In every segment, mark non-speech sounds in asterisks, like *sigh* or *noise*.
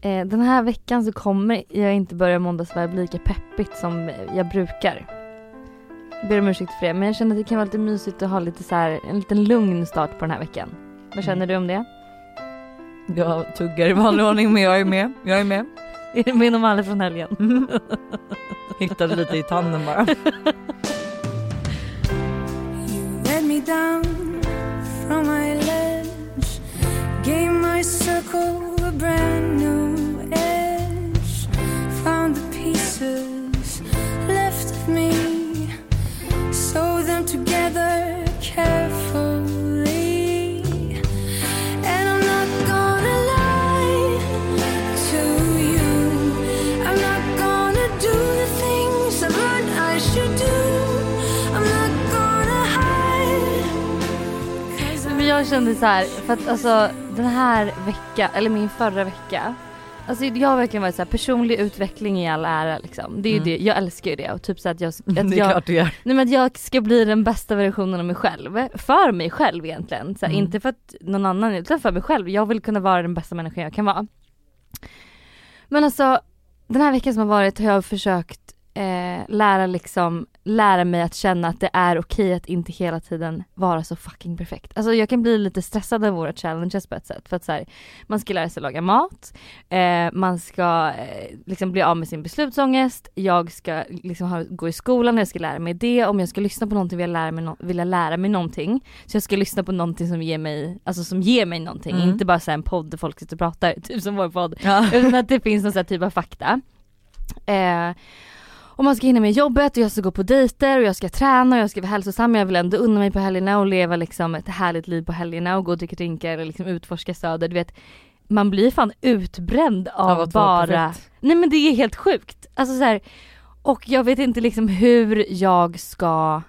Eh, den här veckan så kommer jag inte börja måndagsvibe lika peppigt som jag brukar. Jag ber om ursäkt för det men jag känner att det kan vara lite mysigt att ha lite så här, en liten lugn start på den här veckan. Vad känner du om det? Jag tuggar i vanlig ordning men jag är med. Jag är med. *laughs* Är du med om från helgen? Mm. *laughs* Hittade lite i tanden bara. From my ledge Gave my circle a brand new pieces left of me. Sew them together carefully. And I'm not gonna lie to you. I'm not gonna do the things learned I should do. I'm not gonna hide. Men jag kände så här, för att alltså den här veckan, eller min förra vecka Alltså jag har verkligen varit så här, personlig utveckling i all ära liksom. Det är ju Mm. det, jag älskar ju det och typ så att jag, att *laughs* Det är jag klart du gör. Nej men att jag ska bli den bästa versionen av mig själv. För mig själv egentligen. Så Mm. Inte för att någon annan utan för mig själv. Jag vill kunna vara den bästa människan jag kan vara. Men alltså den här veckan som har varit har jag försökt eh, lära liksom, lära mig att känna att det är okej att inte hela tiden vara så fucking perfekt. Alltså jag kan bli lite stressad av våra challenges på ett sätt. För att så här, man ska lära sig laga mat, eh, man ska eh, liksom bli av med sin beslutsångest, jag ska liksom ha, gå i skolan, jag ska lära mig det, om jag ska lyssna på någonting vill jag lära mig, no- vill jag lära mig någonting. Så jag ska lyssna på någonting som ger mig, alltså som ger mig någonting, Mm. inte bara så en podd där folk sitter och pratar, *laughs* typ som vår podd. Ja. Utan att det finns någon typ av fakta. Eh, och man ska hinna med jobbet och jag ska gå på dejter och jag ska träna och jag ska vara hälsosam men jag vill ändå unna mig på helgerna och leva liksom ett härligt liv på helgerna och gå och dricka drinkar och liksom utforska söder. Du vet, man blir fan utbränd av, Av bara, nej men det är helt sjukt. Alltså så här, och jag vet inte liksom hur jag ska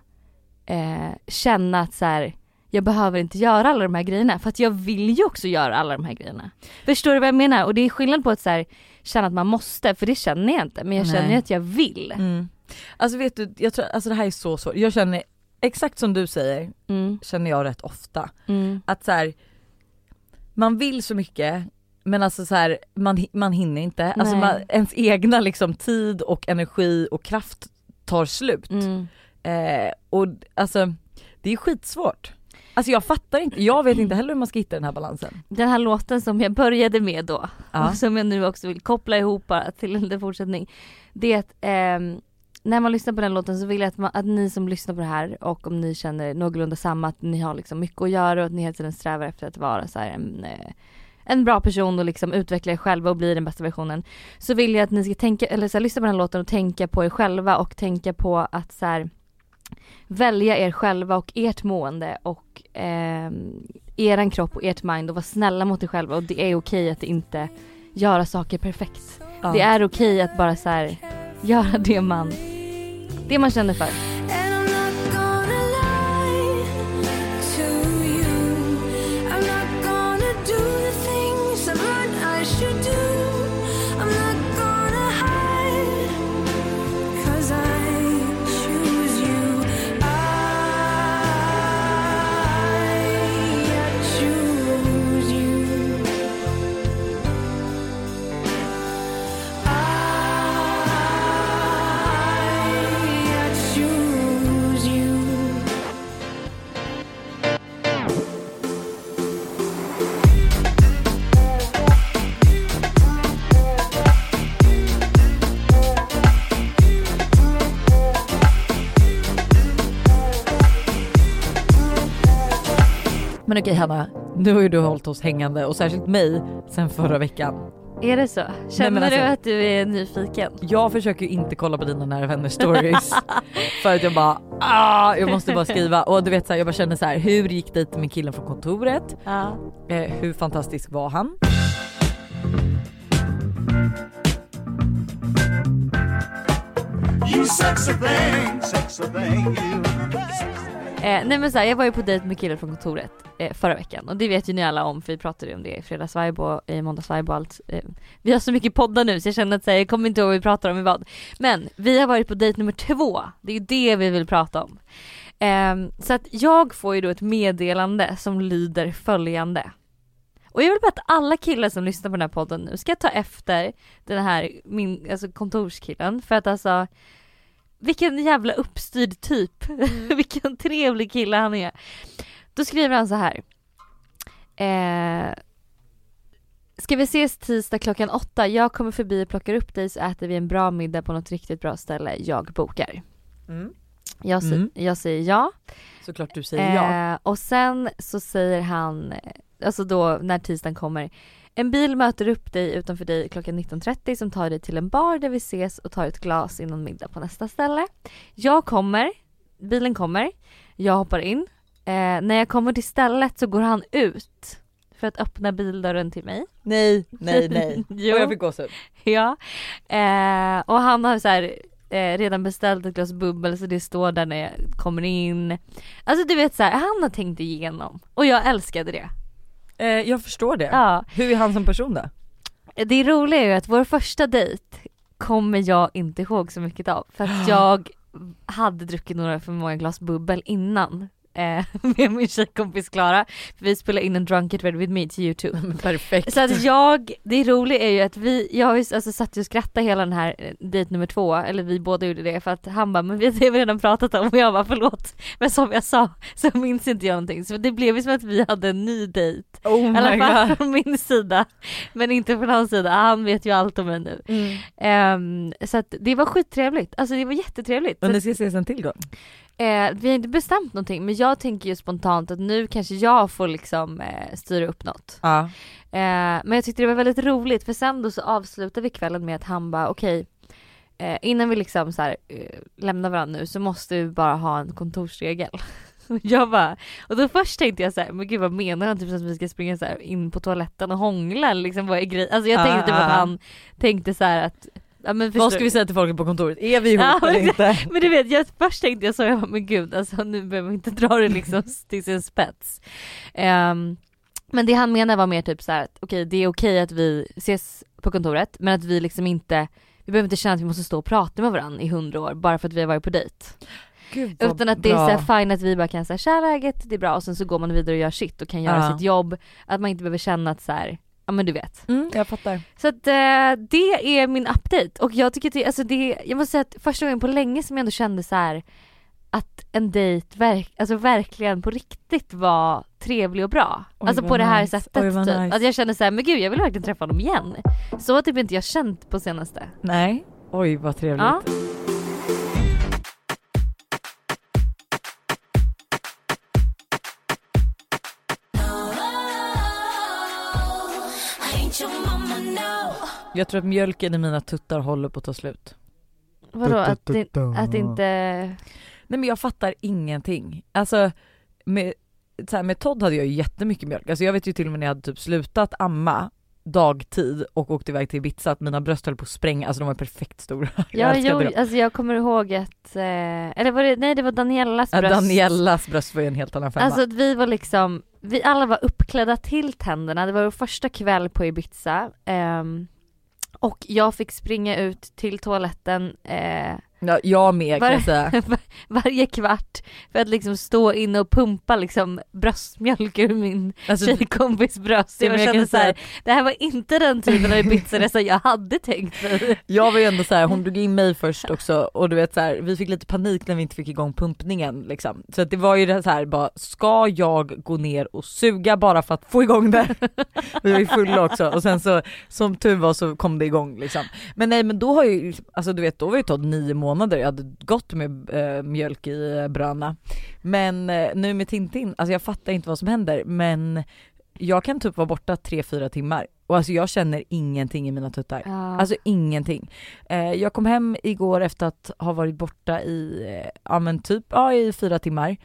eh, känna att så här, jag behöver inte göra alla de här grejerna för att jag vill ju också göra alla de här grejerna. Förstår du vad jag menar? Och det är skillnad på att så här, känna att man måste, för det känner jag inte, men jag känner ju Nej. att jag vill. Mm. Alltså vet du, jag tror, alltså det här är så svårt. Jag känner exakt som du säger, Mm, känner jag rätt ofta. mm, Att så här, man vill så mycket men alltså så här, man, man hinner inte. Alltså Nej. man, ens egna liksom tid och energi och kraft tar slut. mm. Eh, och alltså det är skitsvårt. Alltså jag fattar inte, jag vet inte heller hur man ska hitta den här balansen. Den här låten som jag började med då, Ja. och som jag nu också vill koppla ihop bara till en liten fortsättning. Det är att ehm, när man lyssnar på den låten så vill jag att, man, att ni som lyssnar på det här och om ni känner någorlunda samma, att ni har liksom mycket att göra och att ni hela tiden strävar efter att vara så en, eh, en bra person och liksom utveckla er själva och bli den bästa versionen. Så vill jag att ni ska tänka, eller så här, lyssna på den här låten och tänka på er själva och tänka på att så här, välja er själva och ert mående och ehm, eran kropp och ert mind och vara snälla mot er själva och det är okej att inte göra saker perfekt. Ja. Det är okej att bara så här göra det man, det man känner för. Men okej Hanna, nu har ju du hållit oss hängande och särskilt mig sen förra veckan. Är det så? Känner men alltså- du att du är nyfiken? Jag försöker ju inte kolla på dina nära vänner stories *laughs* för att jag bara ah, jag måste bara skriva och du vet så här, jag bara känner så här hur gick det med killen från kontoret? Ja. Eh, hur fantastisk var han? You sexy thing, sexy thing, you. Eh, nej men så här, jag var ju på dejt med killen från kontoret eh, förra veckan och det vet ju ni alla om för vi pratade ju om det i fredagsvibe och i måndagsvibe och allt. Eh, vi har så mycket poddar nu så jag känner att så här, jag kommer inte ihåg vad vi pratar om i vad. Men vi har varit på dejt nummer två, det är ju det vi vill prata om. Eh, så att jag får ju då ett meddelande som lyder följande. Och jag vill bara att alla killar som lyssnar på den här podden nu ska ta efter den här min, alltså kontorskillen för att alltså vilken jävla uppstyrd typ. *laughs* vilken trevlig kille han är. Då skriver han så här. Eh, Ska vi ses tisdag klockan åtta? Jag kommer förbi och plockar upp dig så äter vi en bra middag på något riktigt bra ställe. Jag bokar. Mm. Jag, sä- Mm. jag säger ja. Såklart du säger ja. Eh, och sen så säger han, alltså då när tisdagen kommer, en bil möter upp dig utanför dig klockan 19.30 som tar dig till en bar där vi ses och tar ett glas innan middag på nästa ställe. Jag kommer, bilen kommer, jag hoppar in. Eh, när jag kommer till stället så går han ut för att öppna bildörren till mig. Nej, nej, nej. *laughs* Jo. Och jag fick gåshud. Ja. Eh, och han har så här eh, redan beställt ett glas bubbel så det står där när jag kommer in. Alltså du vet så här, han har tänkt igenom. Och jag älskade det. Eh, jag förstår det. Ja. Hur är han som person då? Det roliga är ju att vår första dejt kommer jag inte ihåg så mycket av. För att *gasps* jag hade druckit några för många glas bubbel innan. Eh, *laughs* med min tjejkompis Klara. Vi spelade in en Drunk It Ready With Me till youtube. *laughs* Perfekt. Så att jag, det roliga är ju att vi, jag har ju alltså satt och skrattat hela den här eh, dejt nummer två, eller vi båda gjorde det för att han bara men vi det har vi redan pratat om och jag bara förlåt. Men som jag sa *laughs* så minns inte jag någonting så det blev ju som att vi hade en ny dejt. oh I alla fall god. från min sida. Men inte från hans sida, han vet ju allt om mig nu. Mm. Ehm, så att det var skittrevligt, alltså det var jättetrevligt. Men Så ni ska ses en till gång? Eh, vi har inte bestämt någonting men jag tänker ju spontant att nu kanske jag får liksom eh, styra upp något. Ja. Eh, men jag tyckte det var väldigt roligt för sen då så avslutade vi kvällen med att han bara okej eh, innan vi liksom så här, eh, lämnar varandra nu så måste vi bara ha en kontorsregel. *laughs* Jag bara, och då först tänkte jag så här, men gud vad menar han? Typ att vi ska springa så här in på toaletten och hångla liksom vad är grejen? Alltså jag Ah, tänkte typ ah. att han tänkte så här att Ja, men förstår Vad ska vi säga till folket på kontoret? Är vi ihop Ja, eller inte? Men du vet, jag, först tänkte jag så, jag bara, men gud alltså nu behöver vi inte dra det liksom till sin spets. Ehm, men det han menar var mer typ så här att okej det är okej att vi ses på kontoret men att vi liksom inte, vi behöver inte känna att vi måste stå och prata med varandra i hundra år bara för att vi har varit på dejt. Utan att det är bra. så här fine att vi bara kan säga tja läget, det är bra och sen så går man vidare och gör sitt och kan göra Ja. sitt jobb. Att man inte behöver känna att så här, ja men du vet. Mm, jag fattar. Så att eh, det är min update och jag tycker att det, alltså det, jag måste säga att första gången på länge som jag ändå kände så här att en dejt verk, alltså verkligen på riktigt var trevlig och bra. Oj, alltså på det här nice. sättet Oj, typ. nice. Att jag kände så här, men gud jag vill verkligen träffa honom igen. Så har typ inte jag känt på senaste. Nej. Oj vad trevligt. Ja. Jag tror att mjölken i mina tuttar håller på att ta slut. Vadå att, det, att inte... Nej men jag fattar ingenting. Alltså med, så här, med Todd hade jag ju jättemycket mjölk. Alltså jag vet ju till och med när jag hade typ slutat amma dagtid och åkte iväg till Ibiza att mina bröst höll på att spränga, alltså de var perfekt stora. *laughs* Jag Ja, älskade jo, dem. alltså jag kommer ihåg att, eh, eller var det, nej det var Daniellas Ja, bröst. Daniellas bröst var ju en helt annan femma. Alltså att vi var liksom, vi alla var uppklädda till tänderna, det var vår första kväll på Ibiza. ehm, och jag fick springa ut till toaletten eh, ja, jag med kan var- jag säga. *laughs* varje kvart för att liksom stå inne och pumpa liksom bröstmjölk ur min Alltså, tjejkompis bröst. Jag jag kände så här, det här var inte den typen av Ibiza-resa *laughs* jag hade tänkt mig. jag var ju ändå så här, hon drog in mig först också och du vet så här, vi fick lite panik när vi inte fick igång pumpningen liksom. Så att det var ju det så här bara, ska jag gå ner och suga bara för att få igång det? *laughs* vi var ju fulla också och sen så som tur var så kom det igång liksom. Men nej men då har ju, alltså du vet då var ju Todd nio månader, jag hade gått med eh, mjölk i eh, bröna. Men eh, nu med Tintin, alltså jag fattar inte vad som händer men jag kan typ vara borta 3-4 timmar och alltså jag känner ingenting i mina tuttar. Ja. Alltså ingenting. Eh, jag kom hem igår efter att ha varit borta i, eh, ja men typ, ja i fyra timmar.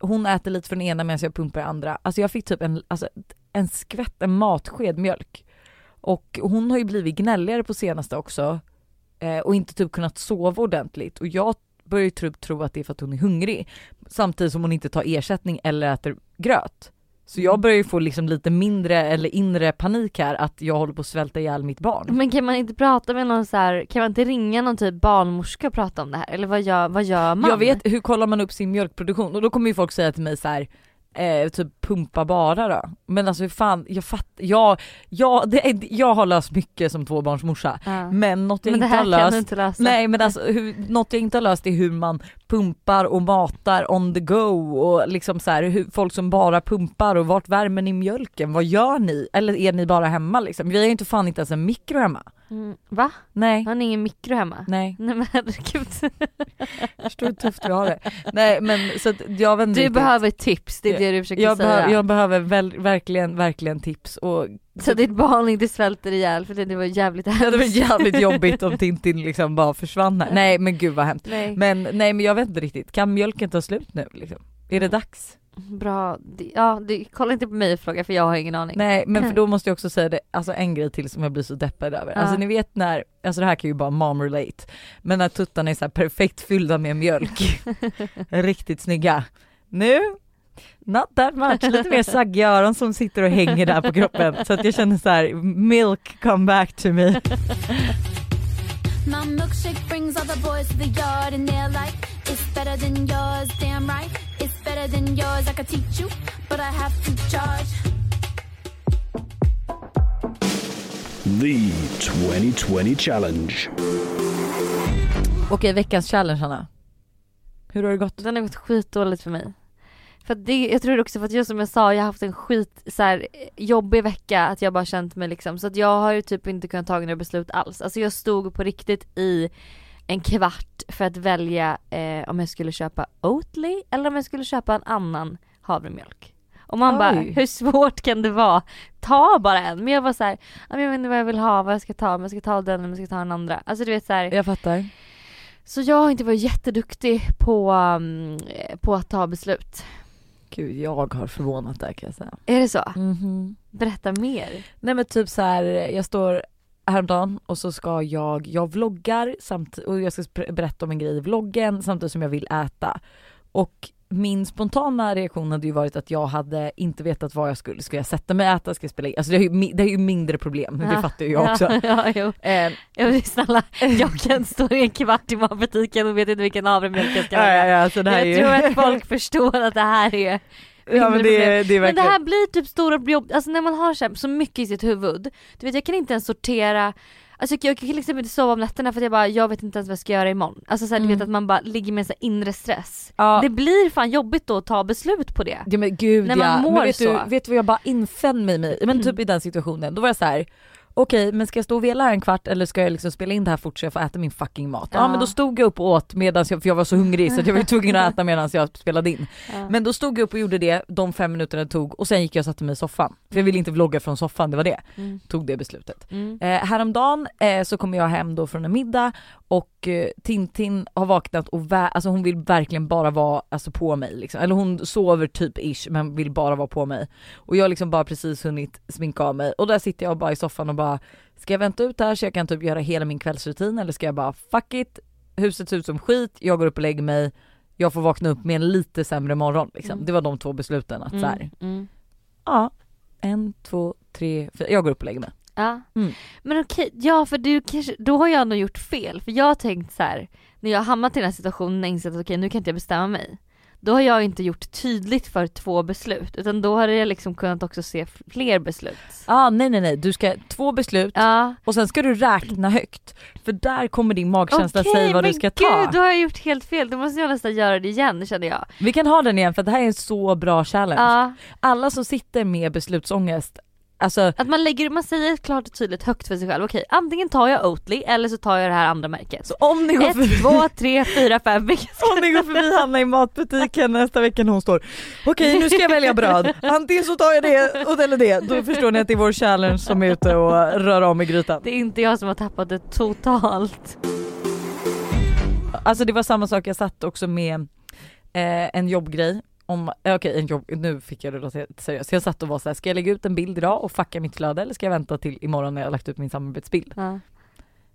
Hon äter lite från ena medan jag pumpar andra. Alltså jag fick typ en, alltså, en skvätt, en matsked mjölk. Och hon har ju blivit gnälligare på senaste också. Eh, och inte typ kunnat sova ordentligt. Och jag börjar ju typ tro att det är för att hon är hungrig. Samtidigt som hon inte tar ersättning eller äter gröt. Så jag börjar ju få liksom lite mindre eller inre panik här att jag håller på att svälta ihjäl mitt barn. Men kan man inte prata med någon så här, kan man inte ringa någon typ barnmorska och prata om det här? Eller vad gör, vad gör man? Jag vet, hur kollar man upp sin mjölkproduktion? Och då kommer ju folk säga till mig så här. Eh, typ pumpa bara då. Men alltså hur fan, jag fattar, jag, jag, det är, jag har löst mycket som tvåbarnsmorsa. Ja. Men något jag Men inte har löst inte lösa. Nej men alltså hur, något jag inte har löst är hur man pumpar och matar on the go och liksom så här, hur, folk som bara pumpar och vart värmer ni mjölken? Vad gör ni? Eller är ni bara hemma liksom? Vi har ju inte fan inte ens en mikro hemma. Mm. Va? Nej. Har ni ingen mikro hemma? Nej, Nej men herregud. förstår hur tufft vi har det. Nej men så att jag vet Du behöver tips, det är det du försöker jag, säga. behöver, jag behöver väl, verkligen, verkligen tips och Så ditt barn inte svälter ihjäl för det, det var jävligt hemskt. Ja, det var jävligt jobbigt om *laughs* Tintin liksom bara försvann här. Nej men gud vad hemskt. Nej. Men nej men jag vet inte riktigt, kan mjölken ta slut nu liksom? Är det dags? Bra, ja du, kolla inte på mig och fråga för jag har ingen aning. Nej men för *laughs* då måste jag också säga det, alltså en grej till som jag blir så deppad över. Ja. Alltså ni vet när, alltså det här kan ju bara mom relate, men när tuttarna är så här perfekt fyllda med mjölk, *laughs* riktigt snygga. Nu, not that much, lite mer saggiga öron som sitter och hänger där på kroppen så att jag känner så här: milk come back to me. It's better than yours, damn right. It's better than yours, I could teach you, but I have to charge. The 2020 Challenge. Okej veckans challenge Hanna. Hur har det gått? Den har gått skitdåligt för mig. För det, jag tror också för att just som jag sa, jag har haft en skit så här, jobbig vecka att jag bara känt mig liksom så att jag har ju typ inte kunnat ta några beslut alls. Alltså jag stod på riktigt i en kvart för att välja eh, om jag skulle köpa Oatly eller om jag skulle köpa en annan havremjölk. Och man bara, Oj. hur svårt kan det vara? Ta bara en. Men jag var så här, "Ja, men jag vet inte vad jag vill ha, vad jag ska ta, om jag ska ta den eller om jag ska ta den andra. Alltså du vet så här, Jag fattar. så jag har inte varit jätteduktig på, um, på att ta beslut. Gud jag har förvånat där kan jag säga. Är det så? Mhm. Berätta mer. Nej men typ så här, jag står häromdagen och så ska jag, jag vloggar samt, och jag ska berätta om en grej i vloggen samtidigt som jag vill äta. Och min spontana reaktion hade ju varit att jag hade inte vetat vad jag skulle, ska jag sätta mig och äta, ska jag spela in? Alltså det är ju, det är ju mindre problem, det fattar ju jag också. *laughs* Ja, ja, jo. Eh, Ja, men snälla, jag kan stå i en kvart i matbutiken och vet inte vilken havremjölk jag ska ja, ja, ja, här Jag tror att *laughs* folk förstår att det här är ja men det, det är Men det här blir typ stora jobb, alltså när man har så, här, så mycket i sitt huvud. Du vet jag kan inte ens sortera Alltså jag kan liksom inte sova om nätterna för att jag bara, jag vet inte ens vad jag ska göra imorgon. Alltså så här, du Mm. vet att man bara ligger med en inre stress. ja. Det blir fan jobbigt då att ta beslut på det. Ja men gud När man ja. mår men vet så. Du, vet du vad jag bara infann mig i? Men typ Mm. i den situationen, då var jag så här. Okej men ska jag stå och vela här en kvart eller ska jag liksom spela in det här fort så jag får äta min fucking mat? Ja, Ja. men då stod jag upp och åt medan jag, för jag var så hungrig så jag var *laughs* tvungen att äta medan jag spelade in. Ja. Men då stod jag upp och gjorde det de fem minuterna det tog och sen gick jag och satte mig i soffan. För jag ville inte vlogga från soffan, det var det. Mm. Tog det beslutet. Mm. Eh, häromdagen eh, så kom jag hem då från en middag och eh, Tintin har vaknat och vä- alltså hon vill verkligen bara vara alltså, på mig liksom. Eller hon sover typ ish men vill bara vara på mig. Och jag har liksom bara precis hunnit sminka av mig och där sitter jag bara i soffan och bara ska jag vänta ut här så jag kan typ göra hela min kvällsrutin eller ska jag bara fuck it, huset ser ut som skit, jag går upp och lägger mig, jag får vakna upp med en lite sämre morgon liksom. Mm. Det var de två besluten att så här, Mm. Mm. ja, en, två, tre, fyra, jag går upp och lägger mig. Ja. Mm. Men okej, ja för du kanske, då har jag nog gjort fel. För jag har tänkt så här, när jag har hamnat i den här situationen och insett att okej nu kan inte jag bestämma mig. Då har jag inte gjort tydligt för två beslut utan då har jag liksom kunnat också se fler beslut. Ah, nej nej nej, du ska två beslut Ja. och sen ska du räkna högt. För där kommer din magkänsla Okej, säga vad men du ska gud, ta. då har jag gjort helt fel. Då måste jag nästan göra det igen känner jag. Vi kan ha den igen för det här är en så bra challenge. Ja. Alla som sitter med beslutsångest, alltså Att man lägger, man säger klart och tydligt högt för sig själv. Okej, antingen tar jag Oatly eller så tar jag det här andra märket. så om ni går Ett, förbi, två, tre, fyra, fem. Om ni går förbi Hanna i matbutiken nästa vecka när hon står okej nu ska jag välja bröd, antingen så tar jag det och- eller det. Då förstår ni att det är vår challenge som är ute och rör om i grytan. Det är inte jag som har tappat det totalt. Alltså det var samma sak, jag satt också med eh, en jobbgrej om, eh, okej en jobb, nu fick jag det låta seriöst. Jag satt och var så här: ska jag lägga ut en bild idag och fucka mitt flöde eller ska jag vänta till imorgon när jag har lagt ut min samarbetsbild? Ja.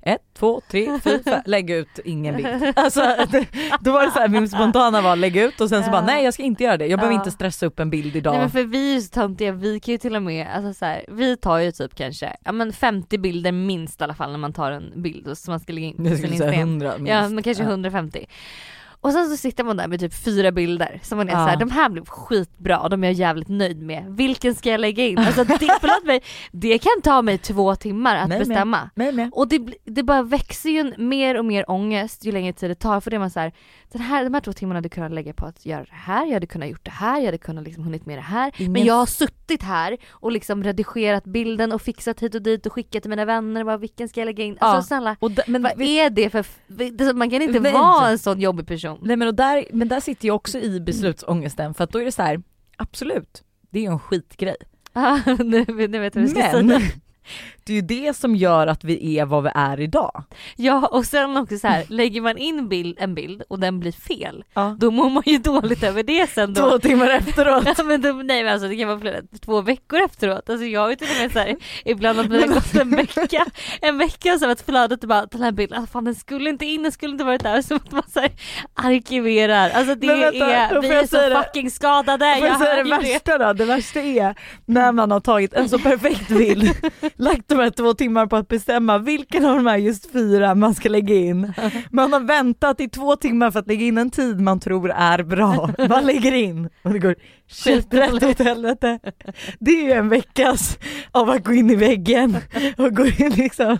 Ett, två, tre, fyra, *laughs* lägg ut ingen bild. *laughs* Alltså det, då var det så här, min spontana var lägg ut och sen så Ja. bara nej jag ska inte göra det, jag behöver Ja. inte stressa upp en bild idag. Nej men för vi är ju så töntiga, vi kan ju till och med, alltså så här, vi tar ju typ kanske, ja men 50 bilder minst i alla fall när man tar en bild som man ska lägga in på sin Instagram. 100 minst. Ja men kanske 150. Och sen så sitter man där med typ fyra bilder som man är Ja. såhär, de här blev skitbra, de är jag jävligt nöjd med. Vilken ska jag lägga in? Alltså det, förlåt mig, det kan ta mig två timmar att med. bestämma. Mig med. Och det, det bara växer ju mer och mer ångest ju längre tid det tar för det är man såhär, den här, de här två timmarna hade jag kunnat lägga på att göra det här, jag hade kunnat gjort det här, jag hade kunnat liksom hunnit med det här. Men Ingen- jag har suttit här och liksom redigerat bilden och fixat hit och dit och skickat till mina vänner och bara vilken ska jag lägga in? Alltså Ja. snälla, Och d- men vad vi- är det för, man kan inte Nej. vara en sån jobbig person. Nej men, och där, men där sitter jag också i beslutsångesten för att då är det så här, absolut, det är ju en skitgrej. Ah, *laughs* nu, nu vet jag vad jag ska Men säga. Det är ju det som gör att vi är vad vi är idag. Ja och sen också så här, lägger man in bild, en bild och den blir fel, Ja. då mår man ju dåligt över det sen då. Två timmar efteråt. *laughs* Ja, men då, nej men alltså det kan vara flera, två veckor efteråt. Alltså jag har ju till och med så här, ibland att det har gått en vecka, en vecka så att flödet bara den här bilden, alltså, fan den skulle inte in, den skulle inte varit där. Så att man så här, arkiverar. Alltså det vänta, är, vi jag är så det. fucking skadade. Får jag säga det värsta då? Det värsta är när man har tagit en så perfekt bild, *laughs* lagt de här två timmar på att bestämma vilken av de här just fyra man ska lägga in. Man har väntat i två timmar för att lägga in en tid man tror är bra. Man lägger in och det går skiträtt åt helvete. Det är ju en veckas av att gå in i väggen och gå in liksom.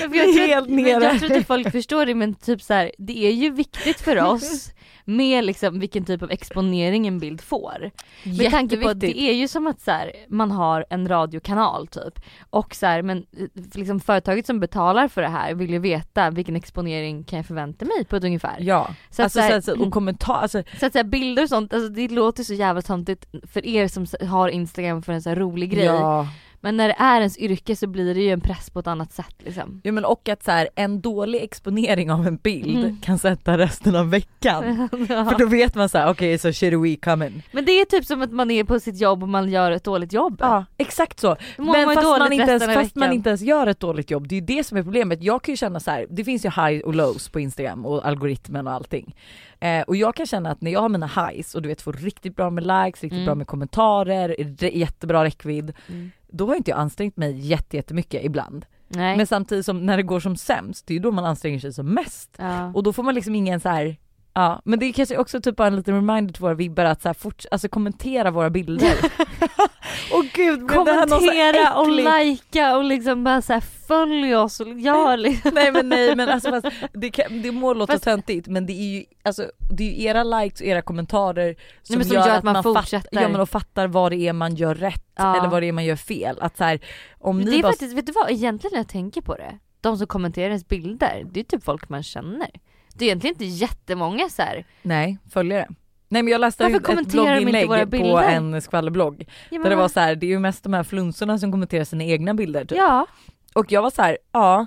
Jag, tror, helt nere. jag tror inte folk förstår det men typ så här, det är ju viktigt för oss *laughs* med liksom vilken typ av exponering en bild får. Med tanke på att det är ju som att så här, man har en radiokanal typ och så här, men eh, liksom företaget som betalar för det här vill ju veta vilken exponering kan jag förvänta mig på ett ungefär. Ja, Så att alltså så här- så, så, och kommentar, alltså *laughs* Så att säga bilder och sånt, alltså det låter så jävla töntigt för er som har instagram för en så här rolig grej. ja. Men när det är ens yrke så blir det ju en press på ett annat sätt liksom. Ja men och att så här, en dålig exponering av en bild Mm. kan sätta resten av veckan. *laughs* För då vet man så här: okej så shit we coming. Men det är typ som att man är på sitt jobb och man gör ett dåligt jobb. Ja exakt så. Man Men ju fast, man inte, ens, fast man inte ens gör ett dåligt jobb, det är ju det som är problemet. Jag kan ju känna så här: det finns ju high och lows på instagram och algoritmen och allting. Eh, och jag kan känna att när jag har mina highs och du vet får riktigt bra med likes, riktigt Mm. bra med kommentarer, re- jättebra räckvidd. Mm. Då har inte jag ansträngt mig jätte- jättemycket ibland. Nej. Men samtidigt som när det går som sämst, det är ju då man anstränger sig som mest. ja. Och då får man liksom ingen så här. Ja, men det är kanske också typ bara en liten reminder till våra vibbar att så här fort, alltså kommentera våra bilder. *laughs* Åh gud, Kommentera och likea och liksom bara så här följ oss och gör liksom. *laughs* Nej men nej men alltså fast det, kan, det må låta Fast- töntigt men det är ju alltså, det är ju era likes och era kommentarer som, men som gör att man fortsätter. fattar, ja, men och fattar vad det är man gör rätt Ja. eller vad det är man gör fel. Att så här, om ni det är bara faktiskt, vet du vad, egentligen när jag tänker på det, de som kommenterar ens bilder, det är typ folk man känner. Det är egentligen inte jättemånga så här. Nej, följare. Nej men jag läste Varför ett blogginlägg våra på en skvallerblogg Ja, där det var så här, det är ju mest de här flunsorna som kommenterar sina egna bilder typ. Ja, Och jag var så här, ja,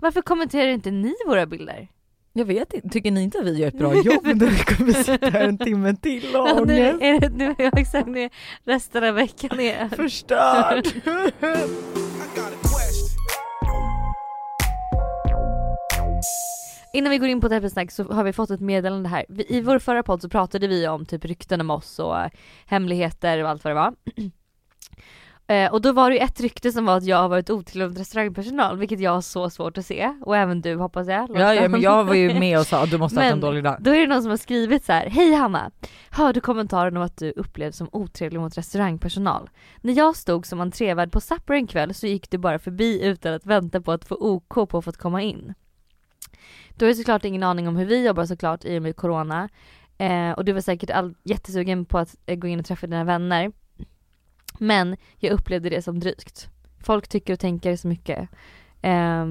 varför kommenterar inte ni våra bilder? jag vet inte, tycker ni inte att vi gör ett bra jobb när vi kommer sitta här en timme till och *laughs* Ja, nu, är det, nu är jag exakt resten av veckan *laughs* är Förstörd! *laughs* Innan vi går in på Deppesnack så har vi fått ett meddelande här. Vi, I vår förra podd så pratade vi om typ rykten om oss och eh, hemligheter och allt vad det var. *clears throat* Eh, och då var det ju ett rykte som var att jag har varit mot restaurangpersonal, vilket jag har så svårt att se. Och även du hoppas jag. ja, ja men jag var ju med och sa att du måste ha haft en *laughs* dålig dag. Då är det någon som har skrivit så här. Hej Hanna! Hörde kommentaren om att du upplevs som otrevlig mot restaurangpersonal. När jag stod som entrévärd på Supper en kväll så gick du bara förbi utan att vänta på att få OK på att få komma in. Du har ju såklart ingen aning om hur vi jobbar såklart i och med corona. Eh, och du var säkert all, jättesugen på att eh, gå in och träffa dina vänner. Men jag upplevde det som drygt. Folk tycker och tänker så mycket. Eh,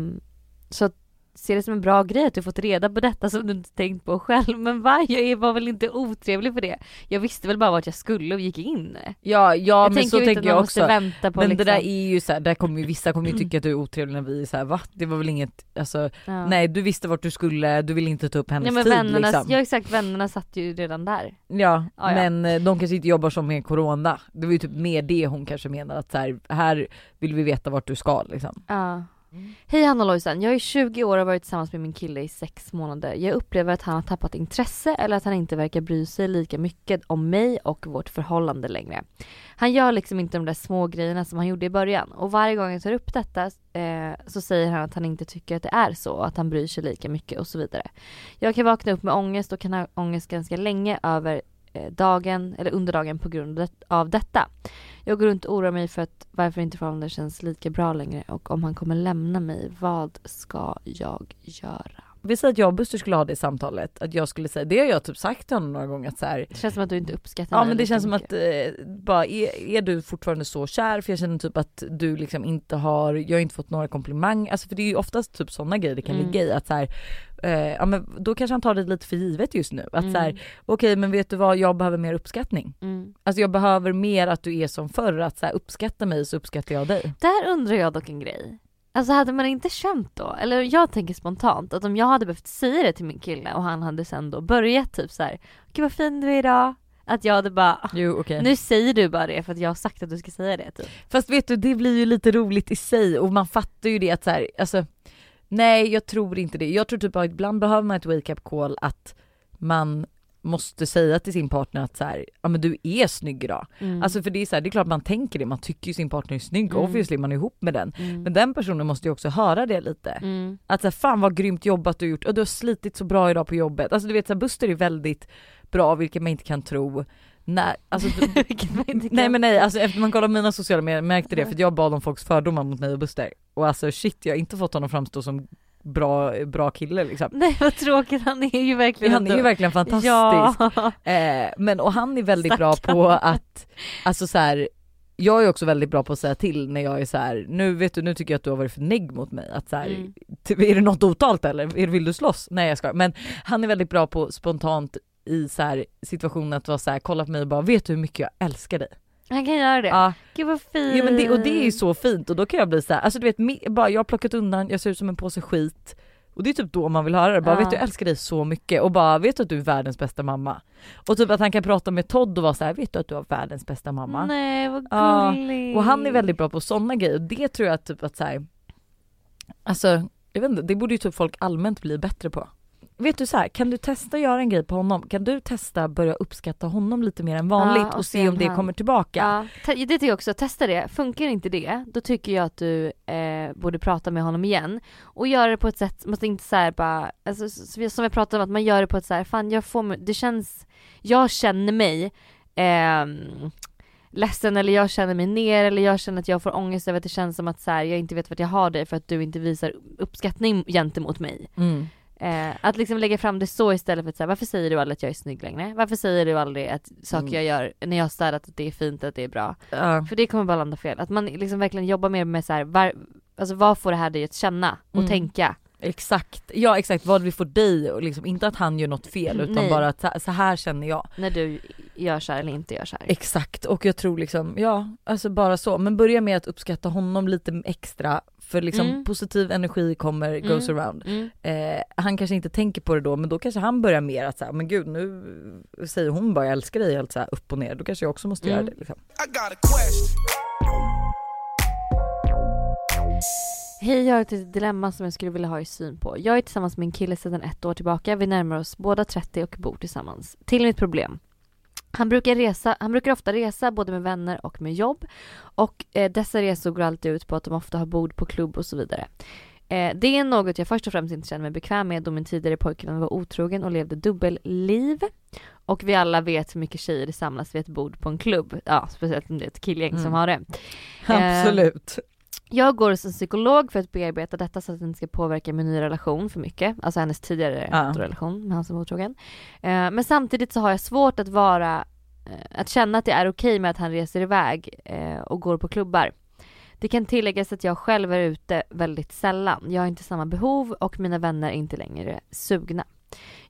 så att se det som en bra grej att du fått reda på detta som du inte tänkt på själv. Men va? Jag var väl inte otrevlig för det. Jag visste väl bara vart jag skulle och gick in. Ja, ja jag men så tänker jag också. måste vänta på Men liksom. det där är ju såhär, där kommer ju vissa kommer ju tycka att du är otrevlig när vi är såhär va? Det var väl inget, alltså ja. nej du visste vart du skulle, du ville inte ta upp hennes Nej men tid vännerna, liksom. ja exakt vännerna satt ju redan där. Ja, Ja, ja. men eh, de kanske inte jobbar som med corona. Det var ju typ mer det hon kanske menar att så här, här vill vi veta vart du ska liksom. Ja. Mm. Hej Hanna Lojsan, jag är 20 år och har varit tillsammans med min kille i 6 månader. Jag upplever att han har tappat intresse eller att han inte verkar bry sig lika mycket om mig och vårt förhållande längre. Han gör liksom inte de där små grejerna som han gjorde i början och varje gång jag tar upp detta eh, så säger han att han inte tycker att det är så och att han bryr sig lika mycket och så vidare. Jag kan vakna upp med ångest och kan ha ångest ganska länge över Eh, dagen eller under dagen på grund av detta. Jag går runt och oroar mig för att varför inte förhållandet känns lika bra längre och om han kommer lämna mig, vad ska jag göra? Vi säger att jag och Buster skulle ha det samtalet, att jag skulle säga, det har jag typ sagt till honom några gånger att så här, Det känns som att du inte uppskattar Ja mig men det känns som mycket. att, eh, bara är, är du fortfarande så kär? För jag känner typ att du liksom inte har, jag har inte fått några komplimang, alltså för det är ju oftast typ sådana grejer det kan Mm. ligga i att så här, eh, ja men då kanske han tar det lite för givet just nu. Att Mm. så här, okej men vet du vad, jag behöver mer uppskattning. Mm. Alltså jag behöver mer att du är som förr, att så här, uppskatta mig så uppskattar jag dig. Där undrar jag dock en grej. Alltså hade man inte känt då, eller jag tänker spontant att om jag hade behövt säga det till min kille och han hade sen då börjat typ så här, gud vad fin du är idag. Att jag hade bara, "Ah, Jo okej. nu säger du bara det för att jag har sagt att du ska säga det typ. Fast vet du det blir ju lite roligt i sig och man fattar ju det att så här, alltså nej jag tror inte det. Jag tror typ att ibland behöver man ett wake up call att man måste säga till sin partner att så här, ja men du är snygg idag. Mm. Alltså för det är så här, det är klart man tänker det, man tycker ju sin partner är snygg, Mm. obviously man är ihop med den. mm. Men den personen måste ju också höra det lite. Mm. Att så här, fan vad grymt jobbat du gjort och du har slitit så bra idag på jobbet. Alltså du vet så här, Buster är väldigt bra vilket man inte kan tro. Alltså, *laughs* inte kan. Nej men nej, alltså efter man kollar mina sociala medier märkte det för jag bad om folks fördomar mot mig och Buster. Och alltså shit jag har inte fått honom framstå som bra, bra kille liksom. Nej vad tråkigt, han är ju verkligen Han är ju verkligen fantastisk. Ja. Eh, men och han är väldigt bra på att, alltså så här. Jag är också väldigt bra på att säga till när jag är så här, nu vet du, nu tycker jag att du har varit för negg mot mig. Att så här, Mm. typ, är det något otalt eller vill du slåss? Nej jag ska. Men han är väldigt bra på spontant i så här situationen att vara så här, kolla på mig och bara vet du hur mycket jag älskar dig? Han kan göra det. Ja, Gud vad fint. Jo men det, och det är ju så fint och då kan jag bli så här, alltså du vet, bara jag har plockat undan, jag ser ut som en påse skit. Och det är typ då man vill höra det, bara Ja. vet du jag älskar dig så mycket och bara vet du att du är världens bästa mamma? Och typ att han kan prata med Todd och vara så här, vet du att du har världens bästa mamma? Nej vad Ja, gulligt. Och han är väldigt bra på sådana grejer och det tror jag typ att så här, alltså jag vet inte, det borde ju typ folk allmänt bli bättre på. Vet du så här, kan du testa att göra en grej på honom? Kan du testa börja uppskatta honom lite mer än vanligt Ja, och och se om det han- kommer tillbaka? Ja, det tycker jag också. Testa det. Funkar inte det, då tycker jag att du eh, borde prata med honom igen. Och göra det på ett sätt, måste inte såhär bara, alltså, som vi pratade om, att man gör det på ett såhär, fan jag får det känns, jag känner mig ehm, ledsen eller jag känner mig ner eller jag känner att jag får ångest över att det känns som att så här, jag inte vet vart jag har dig för att du inte visar uppskattning gentemot mig. Mm. Eh, att liksom lägga fram det så istället för att säga varför säger du aldrig att jag är snygg längre? Varför säger du aldrig att saker Mm. jag gör när jag har städat att det är fint, att det är bra? Ja. För det kommer bara landa fel. Att man liksom verkligen jobbar mer med så här, var, alltså vad får det här dig att känna och Mm. tänka? Exakt, ja exakt vad vi får dig och liksom inte att han gör något fel *laughs* utan Nej. bara att så- här känner jag. När du gör så här eller inte gör så här. Exakt och jag tror liksom, ja alltså bara så. Men börja med att uppskatta honom lite extra för liksom Mm. positiv energi kommer, goes Mm. around. Mm. Eh, han kanske inte tänker på det då men då kanske han börjar mer att säga men gud nu säger hon bara jag älskar dig helt så här upp och ner. Då kanske jag också måste Mm. göra det liksom. I. Hej, jag har ett dilemma som jag skulle vilja ha er syn på. Jag är tillsammans med en kille sedan ett år tillbaka. Vi närmar oss båda 30 och bor tillsammans. Till mitt problem. Han brukar, resa, han brukar ofta resa både med vänner och med jobb. Och eh, dessa resor går alltid ut på att de ofta har bord på klubb och så vidare. Eh, det är något jag först och främst inte känner mig bekväm med då min tidigare pojkvän var otrogen och levde dubbelliv. Och vi alla vet hur mycket tjejer samlas vid ett bord på en klubb. Ja, speciellt om det är ett killgäng som Mm. har det. Eh, Absolut. Jag går hos en psykolog för att bearbeta detta så att det inte ska påverka min nya relation för mycket. Alltså hennes tidigare Ja. relation med han som var otrogen. Eh, men samtidigt så har jag svårt att vara, eh, att känna att det är okej med att han reser iväg eh, och går på klubbar. Det kan tilläggas att jag själv är ute väldigt sällan. Jag har inte samma behov och mina vänner är inte längre sugna.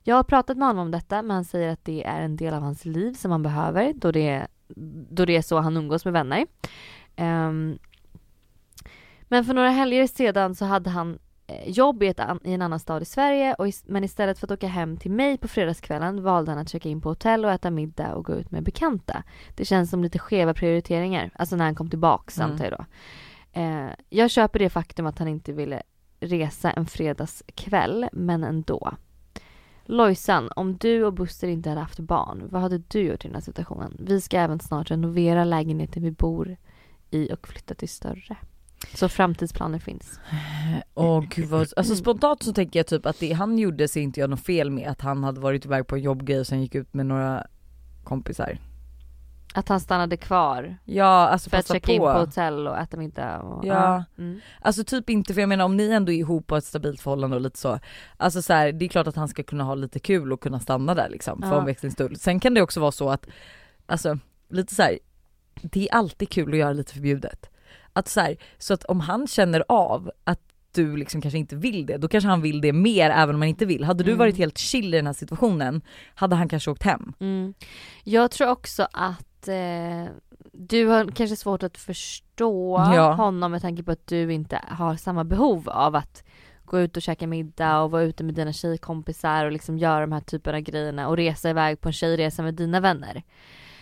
Jag har pratat med honom om detta men han säger att det är en del av hans liv som han behöver då det är, då det är så han umgås med vänner. Ehm, men för några helger sedan så hade han eh, jobb i, ett i en annan stad i Sverige och is- men istället för att åka hem till mig på fredagskvällen valde han att checka in på hotell och äta middag och gå ut med bekanta. Det känns som lite skeva prioriteringar, alltså när han kom tillbaks Mm. antar jag då. Eh, jag köper det faktum att han inte ville resa en fredagskväll, men ändå. Lojsan, om du och Buster inte hade haft barn, vad hade du gjort i den här situationen? Vi ska även snart renovera lägenheten vi bor i och flytta till större. Så framtidsplaner finns. Åh gud vad, alltså spontant så tänker jag typ att det han gjorde ser inte jag något fel med att han hade varit iväg på en jobbgrej och sen gick ut med några kompisar. Att han stannade kvar Ja alltså för att passa checka på. in på hotell och äta middag. Och, Ja. Mm. Alltså typ inte för jag menar om ni ändå är ihop och har ett stabilt förhållande och lite så. Alltså så här, det är klart att han ska kunna ha lite kul och kunna stanna där liksom för Ja. omväxlingsstund. Sen kan det också vara så att, alltså lite så här, det är alltid kul att göra lite förbjudet. Att så här, så att om han känner av att du liksom kanske inte vill det, då kanske han vill det mer även om han inte vill. Hade du Mm. varit helt chill i den här situationen hade han kanske åkt hem. Mm. Jag tror också att eh, du har kanske svårt att förstå Ja. honom med tanke på att du inte har samma behov av att gå ut och käka middag och vara ute med dina tjejkompisar och liksom göra de här typerna av grejerna och resa iväg på en tjejresa med dina vänner.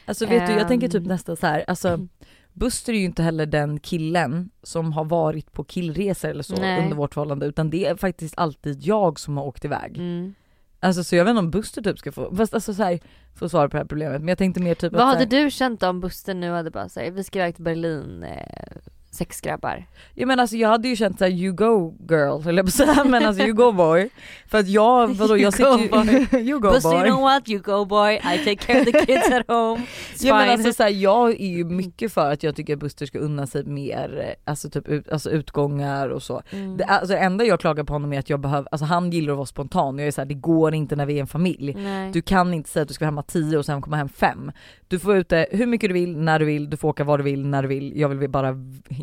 Alltså vet du jag tänker typ Ehm. nästan så här, alltså. *clears throat* Buster är ju inte heller den killen som har varit på killresor eller så Nej. under vårt förhållande utan det är faktiskt alltid jag som har åkt iväg. Mm. Alltså så jag vet inte om Buster typ ska få, fast alltså så här, få svar på det här problemet men jag tänkte mer typ Vad att hade här, du känt om Buster nu hade bara sagt vi ska iväg till Berlin, eh, sex grabbar. Jag menar alltså jag hade ju känt såhär you go girl jag på säga men alltså you go boy. För att jag, *laughs* vadå You jag sitter ju, *laughs* you go you boy. know what, you go boy, I take care of the kids at home. It's Ja men fine. alltså så här, jag är ju mycket för att jag tycker att Buster ska unna sig mer, eh, alltså typ ut, alltså utgångar och så. Mm. Det, alltså det enda jag klagar på honom är att jag behöver, alltså han gillar att vara spontan och jag är såhär det går inte när vi är en familj. Nej. Du kan inte säga att du ska vara hemma 10 och sen komma hem 5. Du får vara ute hur mycket du vill, när du vill, du får åka var du vill, när du vill. Jag vill bara,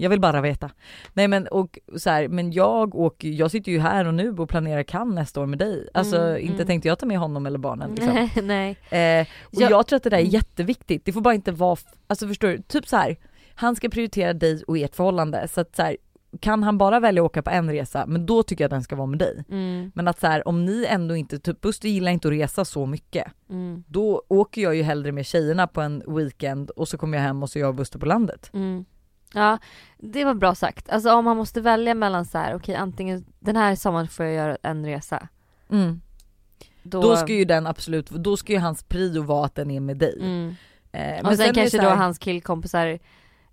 jag vill bara veta. Nej men och så här, men jag åker, jag sitter ju här och nu och planerar kan nästa år med dig. Alltså Mm, inte mm. tänkte jag ta med honom eller barnen liksom. Nej, *laughs* nej. Eh, och Jag- jag tror att det där är Mm. jätteviktigt. Det får bara inte vara, alltså förstår du, typ så här. han ska prioritera dig och ert förhållande så att så här, kan han bara välja att åka på en resa, men då tycker jag att den ska vara med dig. Mm, Men att så här, om ni ändå inte, typ Buster gillar inte att resa så mycket, mm, då åker jag ju hellre med tjejerna på en weekend och så kommer jag hem och så är jag och Buster på landet. mm. Ja, det var bra sagt. Alltså om man måste välja mellan så här, okej antingen den här sommaren får jag göra en resa. Då, Då ska ju den absolut, då ska ju hans prio vara att den är med dig. mm. Eh, Och sen, det kanske så då här- hans killkompisar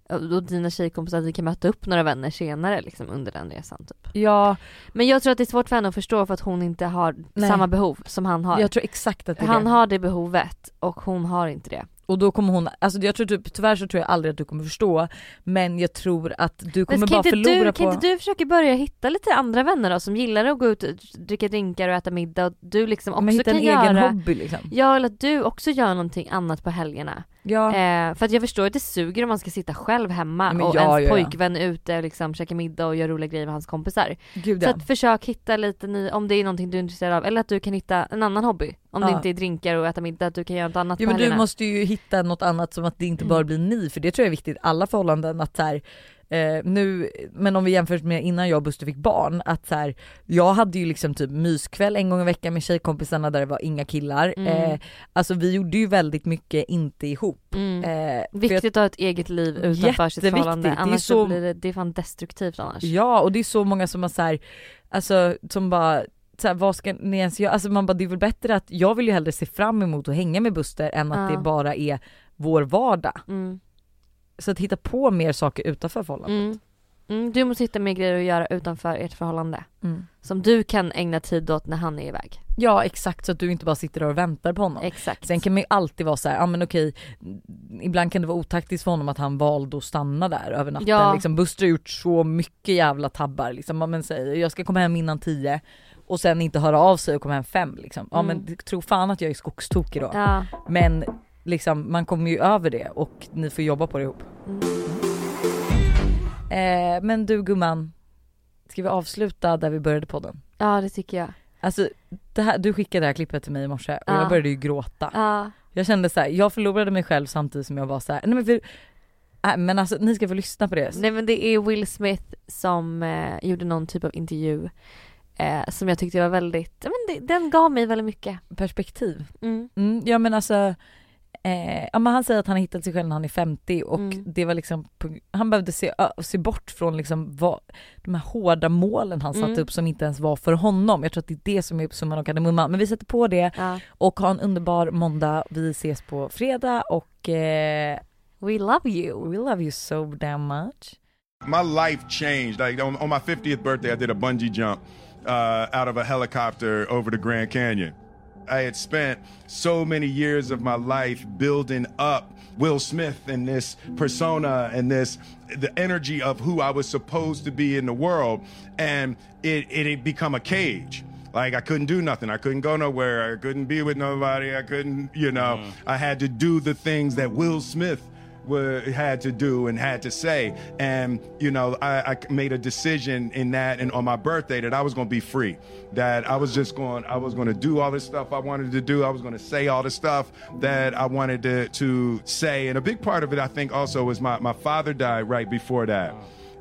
och dina tjejkompisar, att vi kan möta upp några vänner senare liksom under den resan typ. Ja, Men jag tror att det är svårt för henne att förstå för att hon inte har Nej. samma behov som han har. jag tror exakt att det är han det. har det behovet och hon har inte det. Och då kommer hon, alltså jag tror typ, tyvärr så tror jag aldrig att du kommer förstå, men jag tror att du kommer bara förlora du, på... kan inte du försöka börja hitta lite andra vänner då som gillar att gå ut och dricka drinkar och äta middag och du liksom också men hitta kan en göra egen hobby liksom. Ja eller att du också gör någonting annat på helgerna. Ja. Eh, för att jag förstår att det suger om man ska sitta själv hemma Ja, och ja, ens pojkvän är ute och liksom käkar middag och gör roliga grejer med hans kompisar. Gud Så att försök hitta lite ny, om det är någonting du är intresserad av eller att du kan hitta en annan hobby. Om det inte är drinkar och äta middag, att du kan göra något annat Ja på men du måste ju hitta något annat som att det inte Mm. bara blir ni, för det tror jag är viktigt i alla förhållanden att så här, eh, nu, men om vi jämför med innan jag och Buster fick barn, att så här, jag hade ju liksom typ myskväll en gång i veckan med tjejkompisarna där det var inga killar. Mm. Eh, alltså vi gjorde ju väldigt mycket inte ihop. Mm. Eh, Viktigt att ha ett eget liv utanför sitt förhållande Det är annars så... så- blir det, det är fan destruktivt annars. Ja och det är så många som har så här, alltså som bara så här, vad ska ni ens göra? Alltså man bara det är väl bättre att, jag vill ju hellre se fram emot att hänga med Buster än att Ja. det bara är vår vardag. Mm. Så att hitta på mer saker utanför förhållandet. Mm. Mm, du måste hitta mer grejer att göra utanför ert förhållande. Mm. Som du kan ägna tid åt när han är iväg. Ja exakt så att du inte bara sitter där och väntar på honom. Exakt. Sen kan man ju alltid vara så här, ja men okej, ibland kan det vara otaktiskt för honom att han valde att stanna där över natten. Ja. Liksom, Buster har gjort så mycket jävla tabbar liksom. Men säger jag ska komma hem innan tio och sen inte höra av sig och komma hem fem liksom. Ja Mm. men tro fan att jag är skogstokig då. Ja. Men liksom man kommer ju över det och ni får jobba på det ihop. Mm. Eh, men du gumman, ska vi avsluta där vi började podden? ja, det tycker jag. Alltså här, du skickade det här klippet till mig i morse och Ja. jag började ju gråta. Ja. Jag kände så här, jag förlorade mig själv samtidigt som jag var så här, nej men för, äh, men alltså ni ska få lyssna på det. Nej men det är Will Smith som eh, gjorde någon typ av intervju eh, som jag tyckte var väldigt, men det, den gav mig väldigt mycket. Perspektiv. Mm. Mm, ja men alltså, Eh, ja, men han säger att han har hittat sig själv när han är 50 och Mm. det var liksom, han behövde se, se bort från liksom vad, de här hårda målen han satte Mm. upp som inte ens var för honom. Jag tror att det är det som är summan av kardemumman. Men vi sätter på det Ja. och ha en underbar måndag. Vi ses på fredag och eh, We love you. we love you so damn much. My life changed. Like on, on my 50th birthday, I did a bungee jump uh, out of a helicopter over the Grand Canyon. I had spent so many years of my life building up Will Smith and this persona and this the energy of who I was supposed to be in the world, and it it had become a cage. Like I couldn't do nothing. I couldn't go nowhere. I couldn't be with nobody. I couldn't, you know. Mm. I had to do the things that Will Smith were, had to do and had to say. And, you know, I, I made a decision in that and on my birthday that I was going to be free. That I was just going, I was going to do all this stuff I wanted to do. I was going to say all the stuff that I wanted to, to say. And a big part of it, I think, also was my, my father died right before that.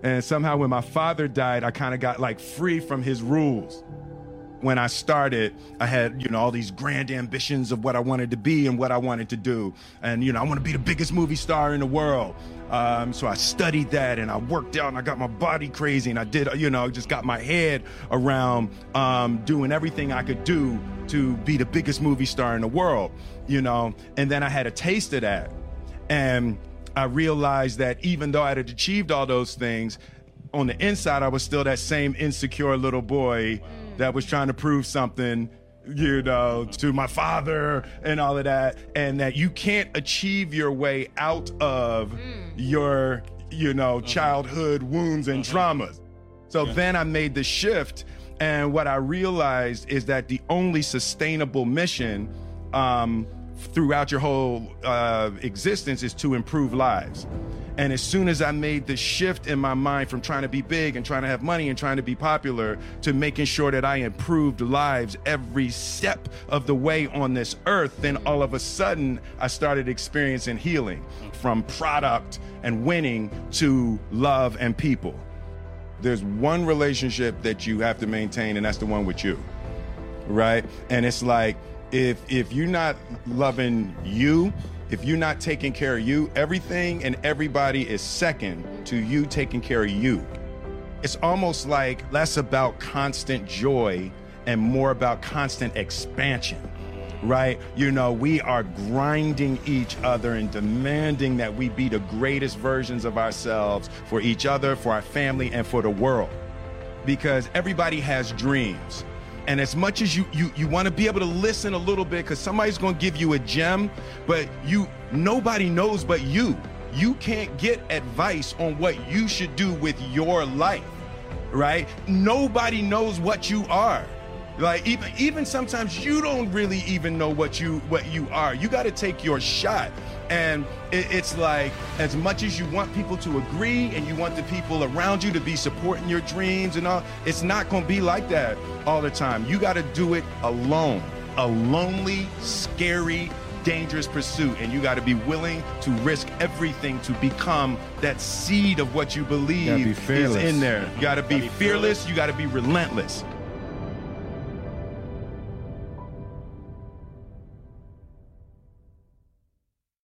And somehow when my father died, I kind of got like free from his rules when I started, I had, you know, all these grand ambitions of what I wanted to be and what I wanted to do. And, you know, I want to be the biggest movie star in the world. Um, so I studied that and I worked out and I got my body crazy and I did, you know, just got my head around um, doing everything I could do to be the biggest movie star in the world, you know. And then I had a taste of that. And I realized that even though I had achieved all those things, on the inside, I was still that same insecure little boy that was trying to prove something, you know, to my father and all of that. And that you can't achieve your way out of mm. your, you know, mm-hmm. childhood wounds and mm-hmm. traumas. So then I made the shift. And what I realized is that the only sustainable mission um, throughout your whole uh, existence is to improve lives. And as soon as I made the shift in my mind from trying to be big and trying to have money and trying to be popular to making sure that I improved lives every step of the way on this earth, then all of a sudden I started experiencing healing from product and winning to love and people. There's one relationship that you have to maintain, and that's the one with you right? And it's like if if you're not loving you, if you're not taking care of you, everything and everybody is second to you taking care of you. It's almost like less about constant joy and more about constant expansion. Right? You know, we are grinding each other and demanding that we be the greatest versions of ourselves for each other, for our family, and for the world because everybody has dreams. And as much as you you you want to be able to listen a little bit cuz somebody's going to give you a gem, but you nobody knows but you. You can't get advice on what you should do with your life. Right? Nobody knows what you are. Like even even sometimes you don't really even know what you what you are. You got to take your shot. And it, it's like as much as you want people to agree and you want the people around you to be supporting your dreams and all, it's not going to be like that all the time. You got to do it alone. A lonely, scary, dangerous pursuit and you got to be willing to risk everything to become that seed of what you believe be is in there. You got to be fearless, you got to be relentless.